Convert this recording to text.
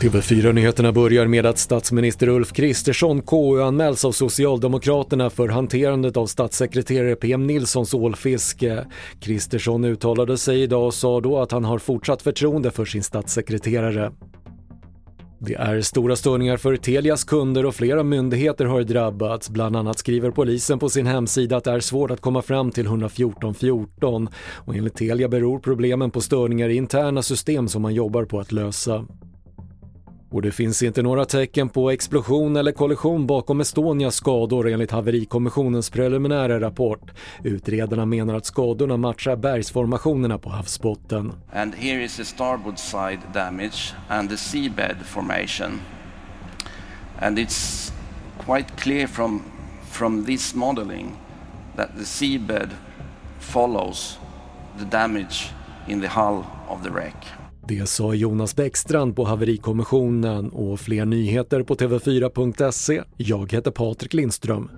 TV4-nyheterna börjar med att statsminister Ulf Kristersson KU-anmäls av Socialdemokraterna för hanterandet av statssekreterare PM Nilssons ålfiske. Kristersson uttalade sig idag och sa då att han har fortsatt förtroende för sin statssekreterare. Det är stora störningar för Telias kunder och flera myndigheter har drabbats. Bland annat skriver polisen på sin hemsida att det är svårt att komma fram till 114 14 och enligt Telia beror problemen på störningar i interna system som man jobbar på att lösa. Och det finns inte några tecken på explosion eller kollision bakom Estonias skador enligt haverikommissionens preliminära rapport. Utredarna menar att skadorna matchar bergsformationerna på havsbotten. And here is the starboard side damage and the seabed formation. And it's quite clear from, from this modeling that the seabed follows the damage in the hull of the wreck. Det sa Jonas Bäckstrand på haverikommissionen och fler nyheter på tv4.se. Jag heter Patrik Lindström.